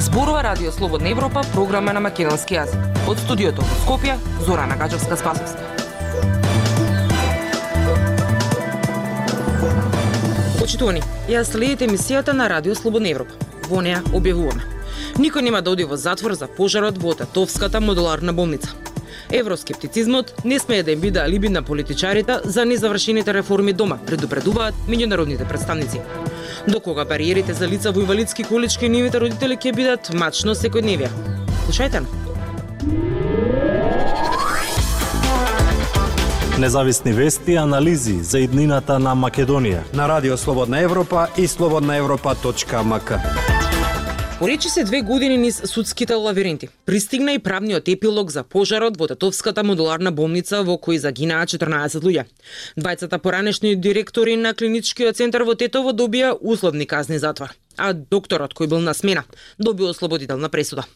Зборува Радио Слободна Европа, програма на македонски јазик. Од студиото во Скопје, Зорана Гаджевска-Спасовска. Почитувани, ја следите емисијата на Радио Слободна Европа. Во неа објавуваме. Никој нема да оди во затвор за пожарот во Татовската модуларна болница. Евроскептицизмот не смее да им биде алиби на политичарите за незавршените реформи дома, предупредуваат меѓународните представници. До кога бариерите за лица во инвалидски колички и нивните родители ќе бидат мачно секојдневие? Слушајте на. Независни вести и анализи за иднината на Македонија. на Радио Слободна Европа и слободнаевропа.мк. Поречи се две години низ судските лавиринти. Пристигна и правниот епилог за пожарот во Татовската модуларна болница во кој загинаа 14 луѓе. Двајцата поранешни директори на клиничкиот центар во Тетово добија условни казни затвор а докторот кој бил на смена добил ослободителна пресуда.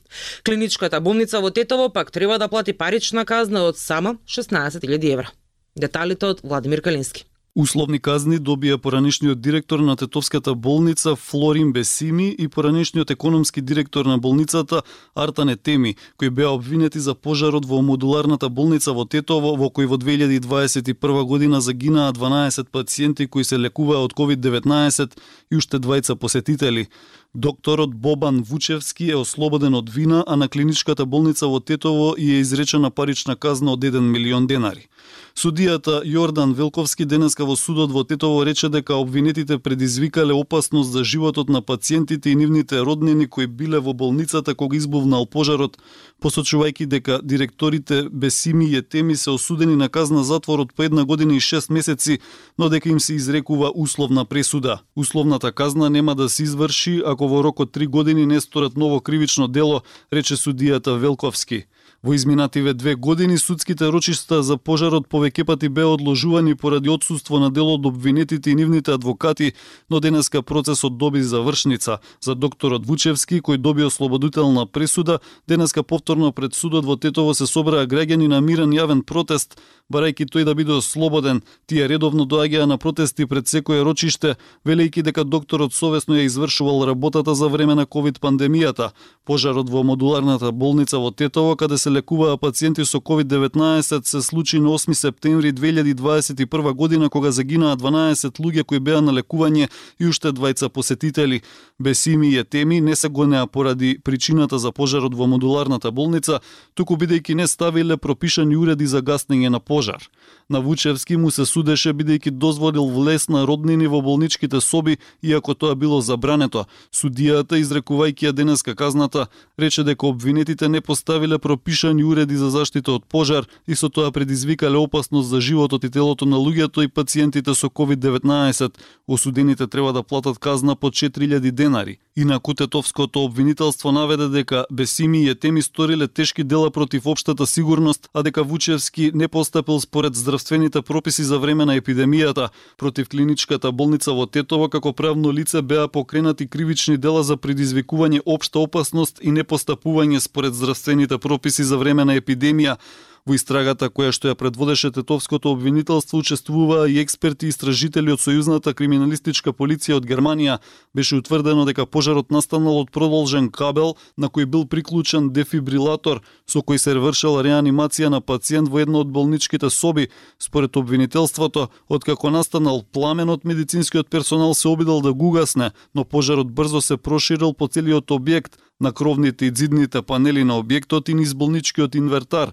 Клиничката болница во Тетово пак треба да плати парична казна од само 16.000 евра. Деталите од Владимир Калински. Условни казни добија поранешниот директор на Тетовската болница Флорин Бесими и поранешниот економски директор на болницата Артане Теми, кои беа обвинети за пожарот во модуларната болница во Тетово, во кој во 2021 година загинаа 12 пациенти кои се лекуваа од COVID-19 и уште двајца посетители. Докторот Бобан Вучевски е ослободен од вина, а на клиничката болница во Тетово и е изречена парична казна од 1 милион денари. Судијата Јордан Велковски денеска во судот во Тетово рече дека обвинетите предизвикале опасност за животот на пациентите и нивните роднини кои биле во болницата кога избувнал пожарот, посочувајќи дека директорите Бесими и Етеми се осудени на казна затвор од по една година и 6 месеци, но дека им се изрекува условна пресуда. Условната казна нема да се изврши а ако во рок од три години не сторат ново кривично дело, рече судијата Велковски. Во изминативе две години судските рочишта за пожарот повеќе пати беа одложувани поради отсутство на дел од обвинетите и нивните адвокати, но денеска процесот доби завршница. За докторот Вучевски, кој доби ослободителна пресуда, денеска повторно пред судот во Тетово се собраа граѓани на мирен јавен протест, барајќи тој да биде ослободен. Тие редовно доаѓаа на протести пред секое рочиште, велејќи дека докторот совесно ја извршувал работата за време на ковид пандемијата. Пожарот во модуларната болница во Тетово, каде се лекуваа пациенти со COVID-19 се случи на 8 септември 2021 година кога загинаа 12 луѓе кои беа на лекување и уште двајца посетители. Бесими и теми, не се гонеа поради причината за пожарот во модуларната болница, туку бидејќи не ставиле пропишани уреди за гаснење на пожар. На Вучевски му се судеше бидејќи дозволил влез на роднини во болничките соби, иако тоа било забрането. Судијата, изрекувајќи ја денеска казната, рече дека обвинетите не поставиле пропишани уреди за заштита од пожар и со тоа предизвикале опасност за животот и телото на луѓето и пациентите со COVID-19. Осудените треба да платат казна по 4000 денари. Инаку Тетовското обвинителство наведе дека Бесими и Етеми сториле тешки дела против општата сигурност, а дека Вучевски не постапил според здравствените прописи за време на епидемијата. Против клиничката болница во Тетово како правно лице беа покренати кривични дела за предизвикување општа опасност и непостапување според здравствените прописи за време на епидемија. Во истрагата која што ја предводеше Тетовското обвинителство учествуваа и експерти и истражители од Сојузната криминалистичка полиција од Германија. Беше утврдено дека пожарот настанал од продолжен кабел на кој бил приклучен дефибрилатор со кој се вршела реанимација на пациент во една од болничките соби. Според обвинителството, откако настанал пламенот, медицинскиот персонал се обидел да го угасне, но пожарот брзо се проширил по целиот објект, на кровните и дзидните панели на објектот и низ болничкиот инвертар.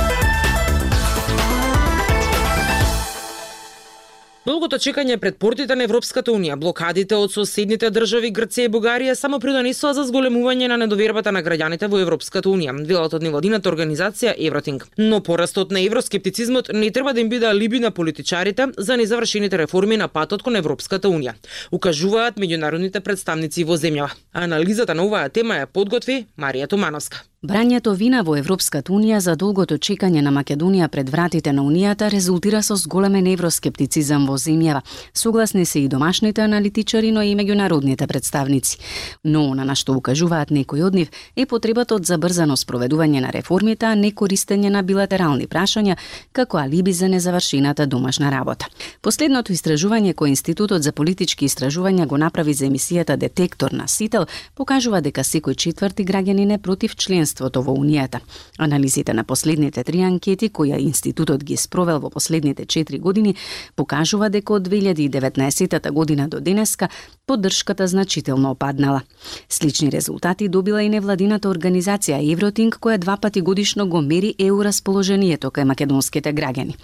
Долгото чекање пред портите на Европската Унија, блокадите од соседните држави Грција и Бугарија само придонесоа за зголемување на недовербата на граѓаните во Европската Унија, велат од невладината организација Евротинг. Но порастот на евроскептицизмот не треба да им биде алиби на политичарите за незавршените реформи на патот кон Европската Унија, укажуваат меѓународните представници во земјава. Анализата на оваа тема ја подготви Марија Томановска. Брањето вина во Европската Унија за долгото чекање на Македонија пред вратите на Унијата резултира со зголемен евроскептицизам во земјава. Согласни се и домашните аналитичари, но и меѓународните представници. Но на што укажуваат некои од нив е потребата од забрзано спроведување на реформите, а не користење на билатерални прашања како алиби за незавршената домашна работа. Последното истражување кој Институтот за политички истражувања го направи за емисијата Детектор на Сител покажува дека секој четврти граѓанин е против членството во Унијата. Анализите на последните три анкети која институтот ги спровел во последните 4 години покажува дека од 2019 година до денеска поддршката значително опаднала. Слични резултати добила и невладината организација Евротинг која два пати годишно го мери еу расположението кај македонските граѓани.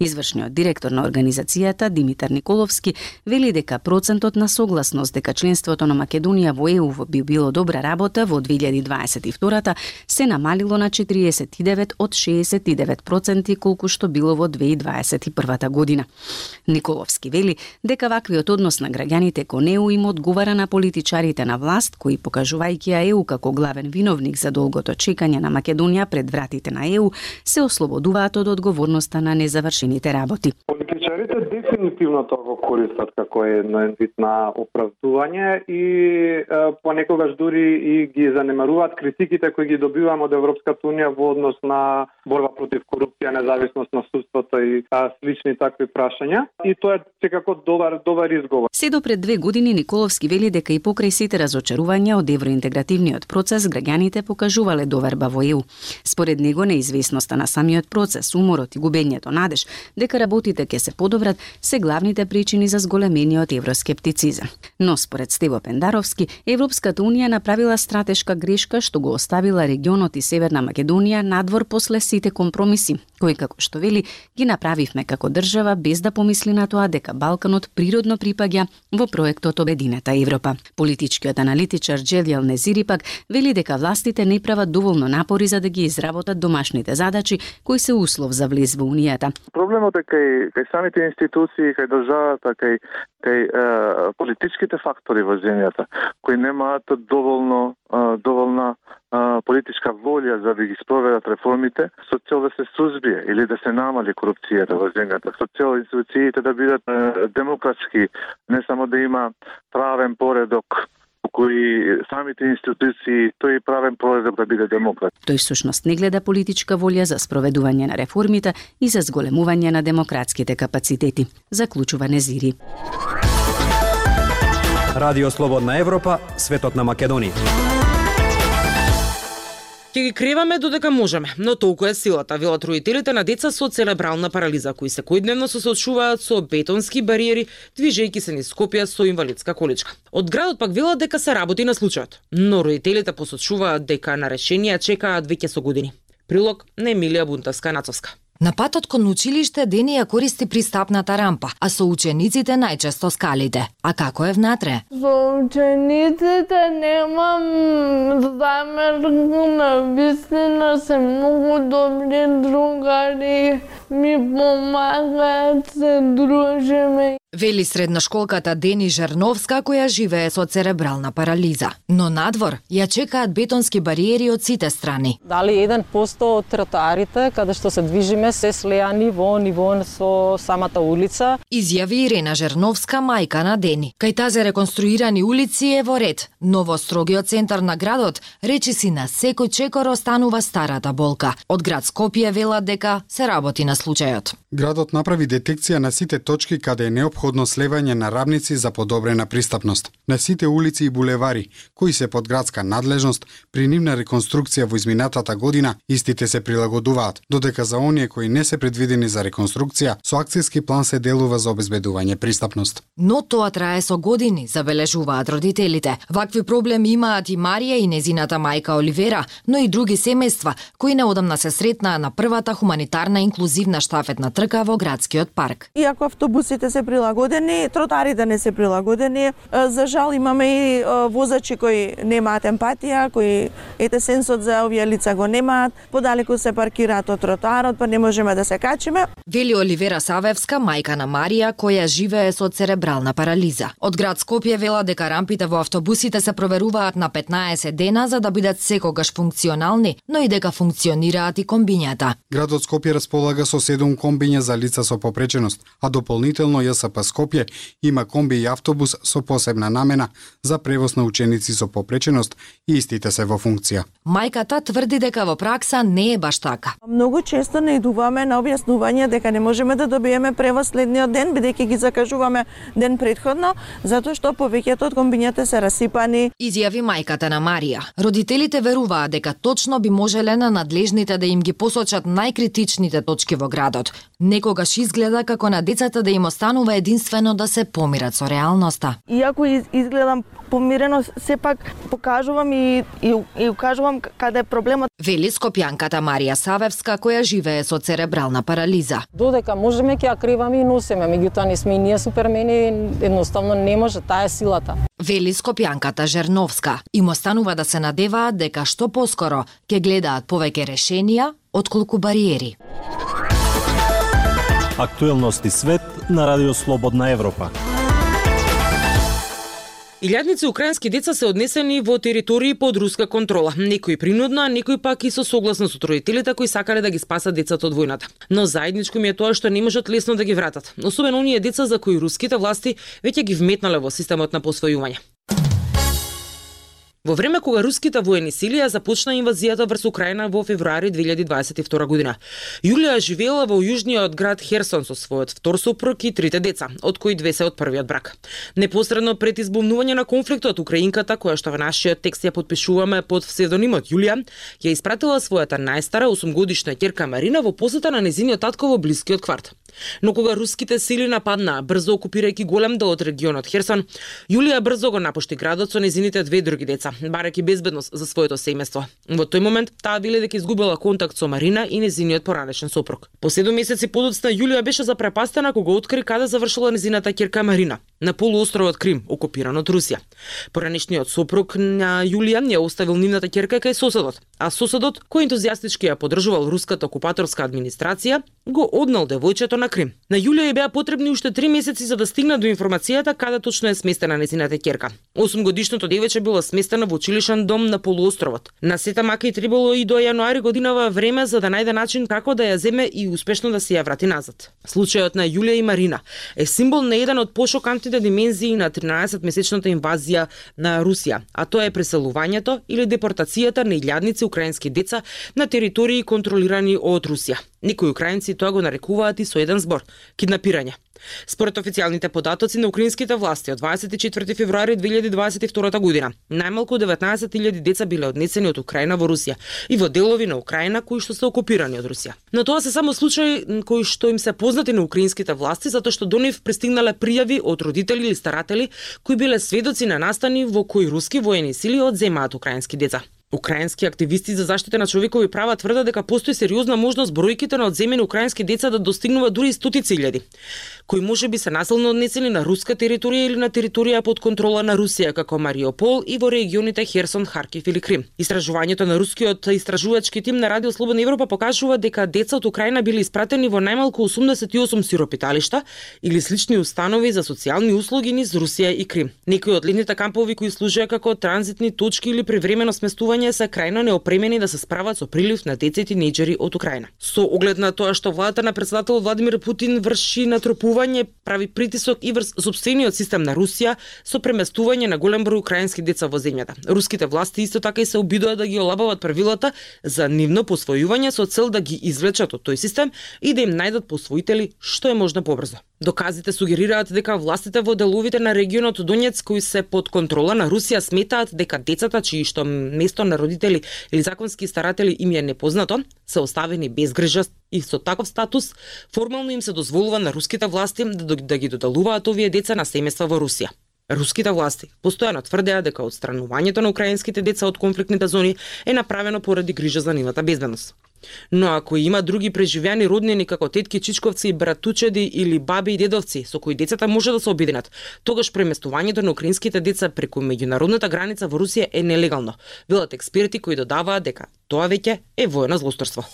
Извршниот директор на организацијата Димитар Николовски вели дека процентот на согласност дека членството на Македонија во ЕУ би било добра работа во 2022 се намалило на 49 од 69% колку што било во 2021 година. Николовски вели дека ваквиот однос на граѓаните кон ЕУ им одговара на политичарите на власт кои покажувајќи ја ЕУ како главен виновник за долгото чекање на Македонија пред вратите на ЕУ се ослободуваат од одговорноста на незавршените работи. Политичарите дефинитивно тоа го користат како едно вид на оправдување и е, понекогаш дури и ги занемаруваат критиките кои ги добиваме од Европската унија во однос на борба против корупција, независност на судството и а, слични такви прашања. И тоа е секако добар добар изговор. Се до пред две години Николовски вели дека и покрај сите разочарувања од евроинтегративниот процес граѓаните покажувале доверба во ЕУ. Според него неизвестноста на самиот процес, уморот и губењето надеж дека работите ќе се подобрат се главните причини за зголемениот евроскептицизам. Но според Стево Пендаровски, Европската унија направила стратешка грешка што го оставила регионот и Северна Македонија надвор после сите компромиси, кои како што вели ги направивме како држава без да помисли на тоа дека Балканот природно припаѓа во проектот Обединета Европа. Политичкиот аналитичар Джелјал Незири пак вели дека властите не прават доволно напори за да ги изработат домашните задачи кои се услов за влез во Унијата. Проблемот е кај, кај самите институции, кај државата, кај, кај е, политичките фактори во земјата, кои немаат доволно е, доволна е, политичка волја за да ги спроведат реформите со цел да се сузбие или да се намали корупцијата во земјата, со цел институциите да бидат е, демократски, не само да има правен поредок кои самите институции тој правен проредок да биде демократ. Тој всушност не гледа политичка волја за спроведување на реформите и за зголемување на демократските капацитети, заклучува Незири. Радио Слободна Европа, светот на Македонија. Ќе ги креваме додека можеме, но толку е силата, велат родителите на деца со церебрална парализа, кои секојдневно се соочуваат со бетонски бариери, движејќи се низ Скопје со инвалидска количка. Од градот пак велат дека се работи на случајот, но родителите посочуваат дека на решенија чекаат веќе со години. Прилог на Емилија Бунтовска Нацовска. На патот кон училиште Дени ја користи пристапната рампа, а со учениците најчесто скалите. А како е внатре? Со учениците немам замерку на вистина се многу добри другари, ми помагаат, се дружиме. Вели средношколката Дени Жерновска која живее со церебрална парализа. Но надвор ја чекаат бетонски бариери од сите страни. Дали 1% од тротоарите каде што се движиме се слеани во ниво со самата улица. Изјави Ирена Жерновска, мајка на Дени. Кај тази реконструирани улици е во ред, но во строгиот центар на градот речиси на секој чекор останува старата болка. Од град Скопје велат дека се работи на случајот. Градот направи детекција на сите точки каде е необходно слевање на рамници за подобрена пристапност. На сите улици и булевари, кои се под градска надлежност, при нивна реконструкција во изминатата година, истите се прилагодуваат, додека за оние кои не се предвидени за реконструкција, со акцијски план се делува за обезбедување пристапност. Но тоа трае со години, забележуваат родителите. Вакви проблеми имаат и Марија и незината мајка Оливера, но и други семејства, кои неодамна се сретнаа на првата хуманитарна инклузивна штафетна трка во градскиот парк. Иако автобусите се прилагодени, тротарите не се прилагодени, за жал имаме и возачи кои немаат емпатија, кои ете сенсот за овие лица го немаат, подалеку се паркираат од тротарот, па не можеме да се качиме. Вели Оливера Савевска, мајка на Марија, која живее со церебрална парализа. Од град Скопје вела дека рампите во автобусите се проверуваат на 15 дена за да бидат секогаш функционални, но и дека функционираат и комбињата. Градот Скопје располага со 7 комбиња за лица со попреченост, а дополнително ЈСП Скопје има комби и автобус со посебна намена за превоз на ученици со попреченост и истите се во функција. Мајката тврди дека во пракса не е баш така. Многу често не идуваме на објаснување дека не можеме да добиеме превоз следниот ден бидејќи ги закажуваме ден предходно, затоа што повеќето од комбињата се расипани. Изјави мајката на Марија. Родителите веруваат дека точно би можеле на надлежните да им ги посочат најкритичните точки во градот. Некогаш изгледа како на децата да им останува единствено да се помират со реалноста. Иако изгледам помирено, сепак покажувам и, и, и укажувам каде е проблемот. Вели скопјанката Марија Савевска која живее со церебрална парализа. Додека можеме ќе ја криваме и носиме, меѓутоа не сме и ние супермени, едноставно не може, таа е силата. Вели скопјанката Жерновска. Им останува да се надеваат дека што поскоро ќе гледаат повеќе решенија отколку бариери. Актуелности свет на Радио Слободна Европа. Илјадници украински деца се однесени во територии под руска контрола. Некои принудно, а некои пак и со согласно со родителите кои сакале да ги спасат децата од војната. Но заедничко ми е тоа што не можат лесно да ги вратат. Особено оние деца за кои руските власти веќе ги вметнале во системот на посвојување. Во време кога руските воени сили ја започна инвазијата врз Украина во февруари 2022 година, Јулија живеела во јужниот град Херсон со својот втор сопруг и трите деца, од кои две се од првиот брак. Непосредно пред избумнување на конфликтот, украинката, која што во нашиот текст ја подпишуваме под псевдонимот Јулија, ја испратила својата најстара 8-годишна ќерка Марина во посета на незиниот татко во блискиот кварт. Но кога руските сили нападнаа, брзо окупирајќи голем дел од регионот Херсон, Јулија брзо го напушти градот со незините две други деца, барајќи безбедност за своето семејство. Во тој момент таа биле дека изгубила контакт со Марина и незиниот поранешен сопруг. По 7 месеци подоцна Јулија беше запрепастена кога откри каде завршила незината ќерка Марина на полуостровот Крим, окупиран од Русија. Поранешниот сопруг на Јулија ја оставил нивната ќерка кај соседот, а соседот, кој ентузијастички ја поддржувал руската окупаторска администрација, го однал девојчето на Крим. На Јулија ја беа потребни уште три месеци за да стигна до информацијата каде точно е сместена незината ќерка. 8 годишното било сместено во училишен дом на полуостровот. На сета мака и требало и до јануари годинава време за да најде начин како да ја земе и успешно да се ја врати назад. Случајот на Јулија и Марина е символ на еден од пошокантните димензии на 13-месечната инвазија на Русија, а тоа е преселувањето или депортацијата на илјадници украински деца на територии контролирани од Русија. Некои украинци тоа го нарекуваат и со еден збор – киднапирање. Според официјалните податоци на украинските власти од 24 февруари 2022 година, најмалку 19.000 деца биле однесени од Украина во Русија и во делови на Украина кои што се окупирани од Русија. Но тоа се само случаи кои што им се познати на украинските власти затоа што до нив пристигнале пријави од родители или старатели кои биле сведоци на настани во кои руски воени сили одземаат украински деца. Украински активисти за заштита на човекови права тврдат дека постои сериозна можност бројките на одземени украински деца да достигнува дури стотици илјади, кои може би се насилно однесени на руска територија или на територија под контрола на Русија, како Мариопол и во регионите Херсон, Харкив или Крим. Истражувањето на рускиот истражувачки тим на Радио Слободна Европа покажува дека деца од Украина били испратени во најмалку 88 сиропиталишта или слични установи за социјални услуги низ Русија и Крим. Некои од летните кампови кои служеа како транзитни точки или привремено сместување Македонија се крајно неопремени да се справат со прилив на деца и тинејџери од Украина. Со оглед на тоа што владата на председател Владимир Путин врши натрупување, прави притисок и врз собствениот систем на Русија со преместување на голем број украински деца во земјата. Руските власти исто така и се обидоа да ги олабават правилата за нивно посвојување со цел да ги извлечат од тој систем и да им најдат посвоители што е можно побрзо. Доказите сугерираат дека властите во деловите на регионот Донец кои се под контрола на Русија сметаат дека децата чии што место на родители или законски старатели им е непознато, се оставени без грижа и со таков статус формално им се дозволува на руските власти да, да ги додалуваат овие деца на семејства во Русија. Руските власти постојано тврдеа дека отстранувањето на украинските деца од конфликтните зони е направено поради грижа за нивната безбедност. Но ако има други преживеани роднини како тетки, чичковци, братучеди или баби и дедовци со кои децата може да се обединат, тогаш преместувањето на украинските деца преку меѓународната граница во Русија е нелегално, велат експерти кои додаваат дека тоа веќе е воено злосторство.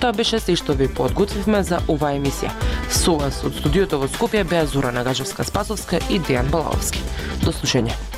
Тоа беше се што ви подготвивме за оваа емисија. Со вас од студиото во Скопје беа Зора Нагажевска Спасовска и Дејан Балаовски. До слушање.